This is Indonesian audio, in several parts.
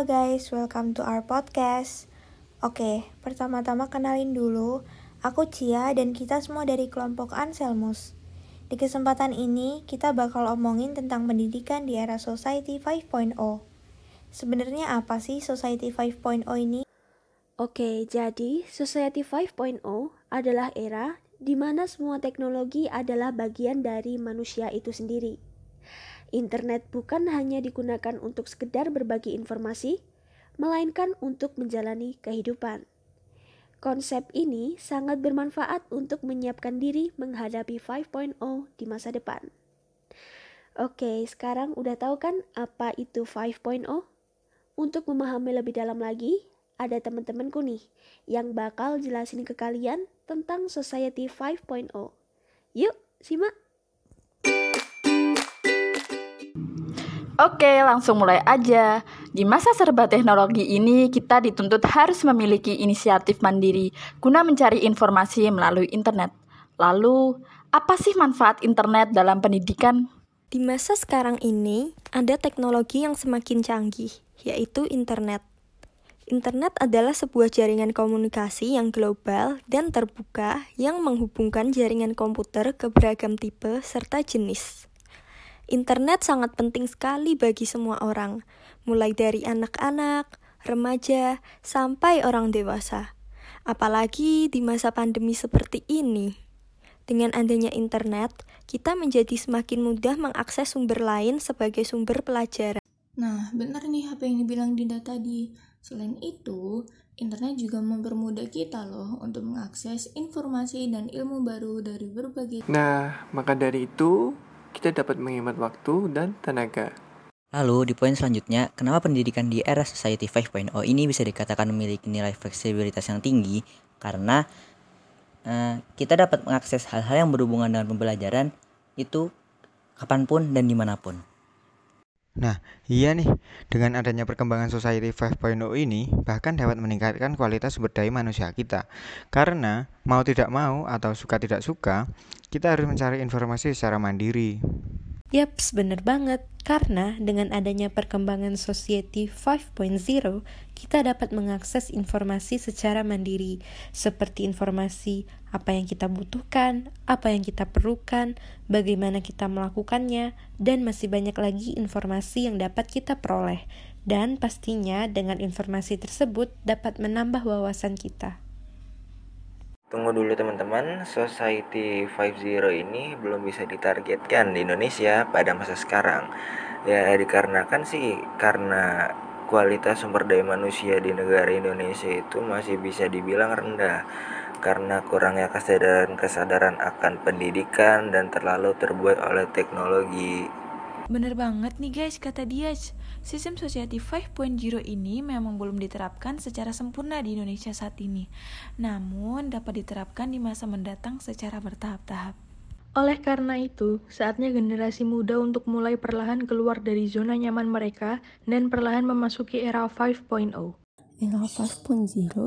Halo guys, welcome to our podcast. Oke, pertama-tama kenalin dulu, aku Cia dan kita semua dari kelompok Anselmus. Di kesempatan ini, kita bakal omongin tentang pendidikan di era Society 5.0. Sebenarnya apa sih Society 5.0 ini? Oke, jadi Society 5.0 adalah era di mana semua teknologi adalah bagian dari manusia itu sendiri. Internet bukan hanya digunakan untuk sekedar berbagi informasi, melainkan untuk menjalani kehidupan. Konsep ini sangat bermanfaat untuk menyiapkan diri menghadapi 5.0 di masa depan. Oke, sekarang udah tahu kan apa itu 5.0? Untuk memahami lebih dalam lagi, ada teman-temanku nih yang bakal jelasin ke kalian tentang Society 5.0. Yuk, simak! Oke, langsung mulai aja. Di masa serba teknologi ini, kita dituntut harus memiliki inisiatif mandiri guna mencari informasi melalui internet. Lalu, apa sih manfaat internet dalam pendidikan? Di masa sekarang ini, ada teknologi yang semakin canggih, yaitu internet. Internet adalah sebuah jaringan komunikasi yang global dan terbuka yang menghubungkan jaringan komputer ke beragam tipe serta jenis. Internet sangat penting sekali bagi semua orang, mulai dari anak-anak, remaja, sampai orang dewasa. Apalagi di masa pandemi seperti ini. Dengan adanya internet, kita menjadi semakin mudah mengakses sumber lain sebagai sumber pelajaran. Nah, benar nih apa yang dibilang Dinda tadi. Selain itu, internet juga mempermudah kita loh untuk mengakses informasi dan ilmu baru dari berbagai Nah, maka dari itu, kita dapat menghemat waktu dan tenaga. Lalu di poin selanjutnya, kenapa pendidikan di era Society 5.0 ini bisa dikatakan memiliki nilai fleksibilitas yang tinggi? Karena uh, kita dapat mengakses hal-hal yang berhubungan dengan pembelajaran itu kapan pun dan di mana pun. Nah, iya nih, dengan adanya perkembangan Society 5.0 ini bahkan dapat meningkatkan kualitas sumber daya manusia kita. Karena mau tidak mau atau suka tidak suka, kita harus mencari informasi secara mandiri. Yaps, bener banget. Karena dengan adanya perkembangan Society 5.0, kita dapat mengakses informasi secara mandiri, seperti informasi apa yang kita butuhkan, apa yang kita perlukan, bagaimana kita melakukannya, dan masih banyak lagi informasi yang dapat kita peroleh. Dan pastinya dengan informasi tersebut dapat menambah wawasan kita. Tunggu dulu teman-teman, Society 5.0 ini belum bisa ditargetkan di Indonesia pada masa sekarang. Ya dikarenakan sih karena kualitas sumber daya manusia di negara Indonesia itu masih bisa dibilang rendah karena kurangnya kesadaran kesadaran akan pendidikan dan terlalu terbuat oleh teknologi. Bener banget nih guys kata dia. Sistem Society 5.0 ini memang belum diterapkan secara sempurna di Indonesia saat ini, namun dapat diterapkan di masa mendatang secara bertahap-tahap. Oleh karena itu, saatnya generasi muda untuk mulai perlahan keluar dari zona nyaman mereka dan perlahan memasuki era 5.0. Era 5.0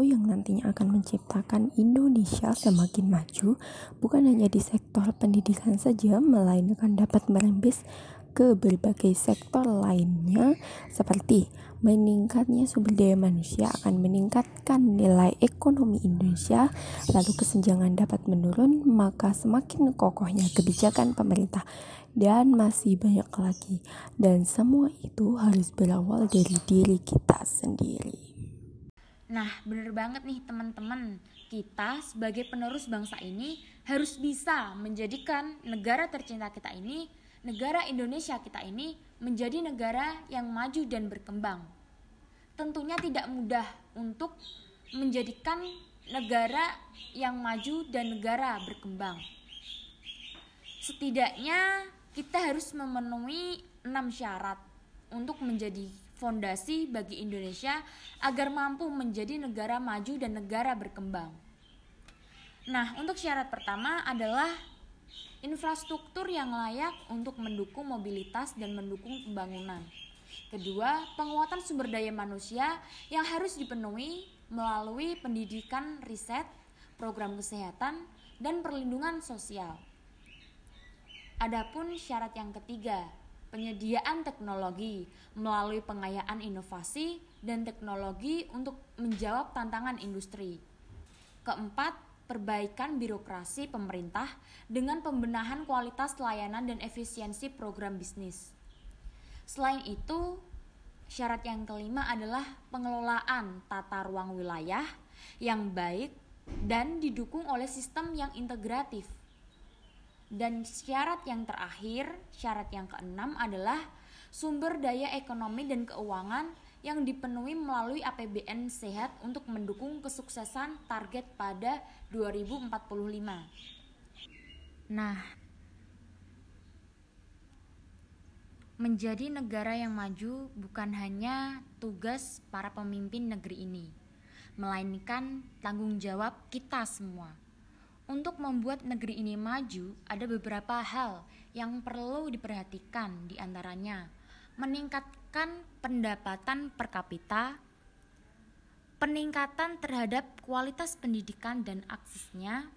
yang nantinya akan menciptakan Indonesia semakin maju bukan hanya di sektor pendidikan saja, melainkan dapat merembes ke berbagai sektor lainnya seperti meningkatnya sumber daya manusia akan meningkatkan nilai ekonomi Indonesia lalu kesenjangan dapat menurun maka semakin kokohnya kebijakan pemerintah. Dan masih banyak lagi. Dan semua itu harus berawal dari diri kita sendiri. Nah bener banget nih teman-teman. Kita sebagai penerus bangsa ini harus bisa menjadikan negara tercinta kita ini negara Indonesia kita ini menjadi negara yang maju dan berkembang. Tentunya tidak mudah untuk menjadikan negara yang maju dan negara berkembang. Setidaknya kita harus memenuhi enam syarat untuk menjadi fondasi bagi Indonesia agar mampu menjadi negara maju dan negara berkembang. Nah, untuk syarat pertama adalah infrastruktur yang layak untuk mendukung mobilitas dan mendukung pembangunan. Kedua, penguatan sumber daya manusia yang harus dipenuhi melalui pendidikan, riset, program kesehatan, dan perlindungan sosial. Adapun syarat yang ketiga, penyediaan teknologi melalui pengayaan inovasi dan teknologi untuk menjawab tantangan industri. Keempat, perbaikan birokrasi pemerintah dengan pembenahan kualitas layanan dan efisiensi program bisnis. Selain itu, syarat yang kelima adalah pengelolaan tata ruang wilayah yang baik dan didukung oleh sistem yang integratif. Dan syarat yang terakhir, syarat yang keenam adalah sumber daya ekonomi dan keuangan yang dipenuhi melalui APBN sehat untuk mendukung kesuksesan target pada 2045. Nah, menjadi negara yang maju bukan hanya tugas para pemimpin negeri ini, melainkan tanggung jawab kita semua. Untuk membuat negeri ini maju, ada beberapa hal yang perlu diperhatikan, di antaranya meningkatkan pendapatan per kapita, peningkatan terhadap kualitas pendidikan dan aksesnya,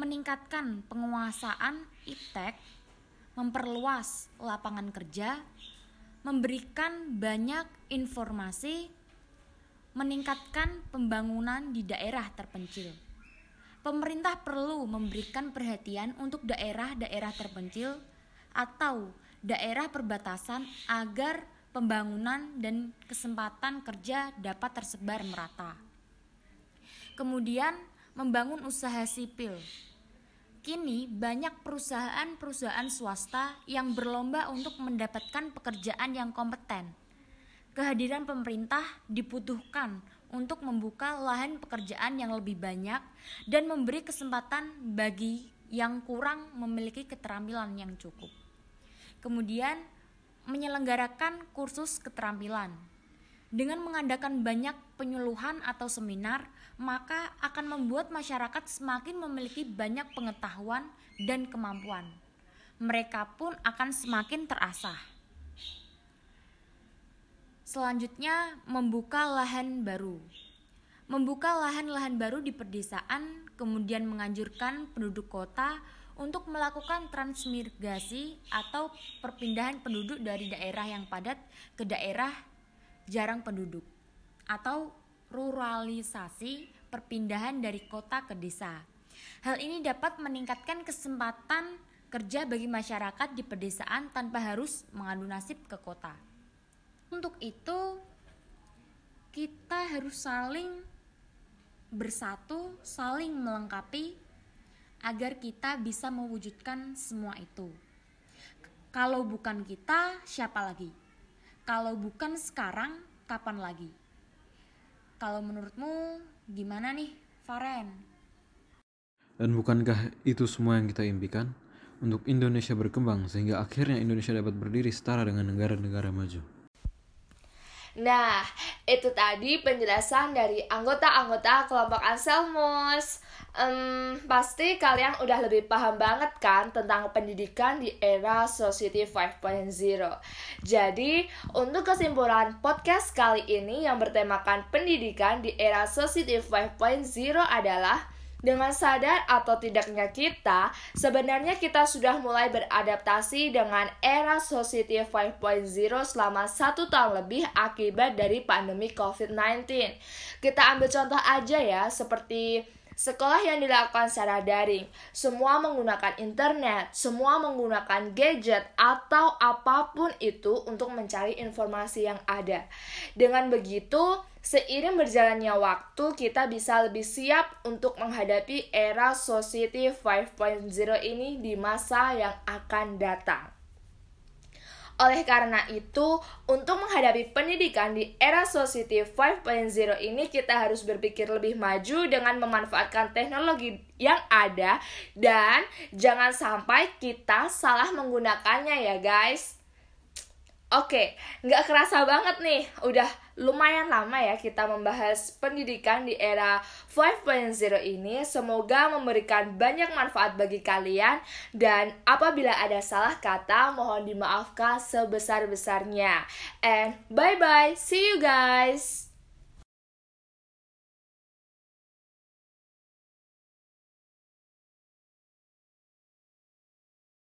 meningkatkan penguasaan iptek, memperluas lapangan kerja, memberikan banyak informasi, meningkatkan pembangunan di daerah terpencil. Pemerintah perlu memberikan perhatian untuk daerah-daerah terpencil atau daerah perbatasan agar pembangunan dan kesempatan kerja dapat tersebar merata. Kemudian, membangun usaha sipil. Kini, banyak perusahaan-perusahaan swasta yang berlomba untuk mendapatkan pekerjaan yang kompeten. Kehadiran pemerintah dibutuhkan untuk membuka lahan pekerjaan yang lebih banyak dan memberi kesempatan bagi yang kurang memiliki keterampilan yang cukup. Kemudian, menyelenggarakan kursus keterampilan. Dengan mengadakan banyak penyuluhan atau seminar, maka akan membuat masyarakat semakin memiliki banyak pengetahuan dan kemampuan. Mereka pun akan semakin terasah. Selanjutnya, membuka lahan baru. Membuka lahan-lahan baru di perdesaan, kemudian menganjurkan penduduk kota untuk melakukan transmigrasi atau perpindahan penduduk dari daerah yang padat ke daerah jarang penduduk atau ruralisasi perpindahan dari kota ke desa. Hal ini dapat meningkatkan kesempatan kerja bagi masyarakat di pedesaan tanpa harus mengadu nasib ke kota. Untuk itu, kita harus saling bersatu, saling melengkapi agar kita bisa mewujudkan semua itu. Kalau bukan kita, siapa lagi? Kalau bukan sekarang, kapan lagi? Kalau menurutmu gimana nih, Faren? Dan bukankah itu semua yang kita impikan? Untuk Indonesia berkembang sehingga akhirnya Indonesia dapat berdiri setara dengan negara-negara maju. Nah, itu tadi penjelasan dari anggota-anggota kelompok Anselmus. Um, pasti kalian udah lebih paham banget kan tentang pendidikan di era Society 5.0. Jadi, untuk kesimpulan podcast kali ini yang bertemakan pendidikan di era Society 5.0 adalah dengan sadar atau tidaknya kita, sebenarnya kita sudah mulai beradaptasi dengan era Society 5.0 selama satu tahun lebih akibat dari pandemi COVID-19. Kita ambil contoh aja ya, seperti Sekolah yang dilakukan secara daring, semua menggunakan internet, semua menggunakan gadget atau apa pun itu untuk mencari informasi yang ada. Dengan begitu, seiring berjalannya waktu, kita bisa lebih siap untuk menghadapi era Society 5.0 ini di masa yang akan datang. Oleh karena itu, untuk menghadapi pendidikan di era Society 5.0 ini kita harus berpikir lebih maju dengan memanfaatkan teknologi yang ada dan jangan sampai kita salah menggunakannya ya guys. Oke, nggak kerasa banget nih, udah lumayan lama ya kita membahas pendidikan di era 5.0 ini. Semoga memberikan banyak manfaat bagi kalian dan apabila ada salah kata mohon dimaafkan sebesar-besarnya. And bye-bye, see you guys!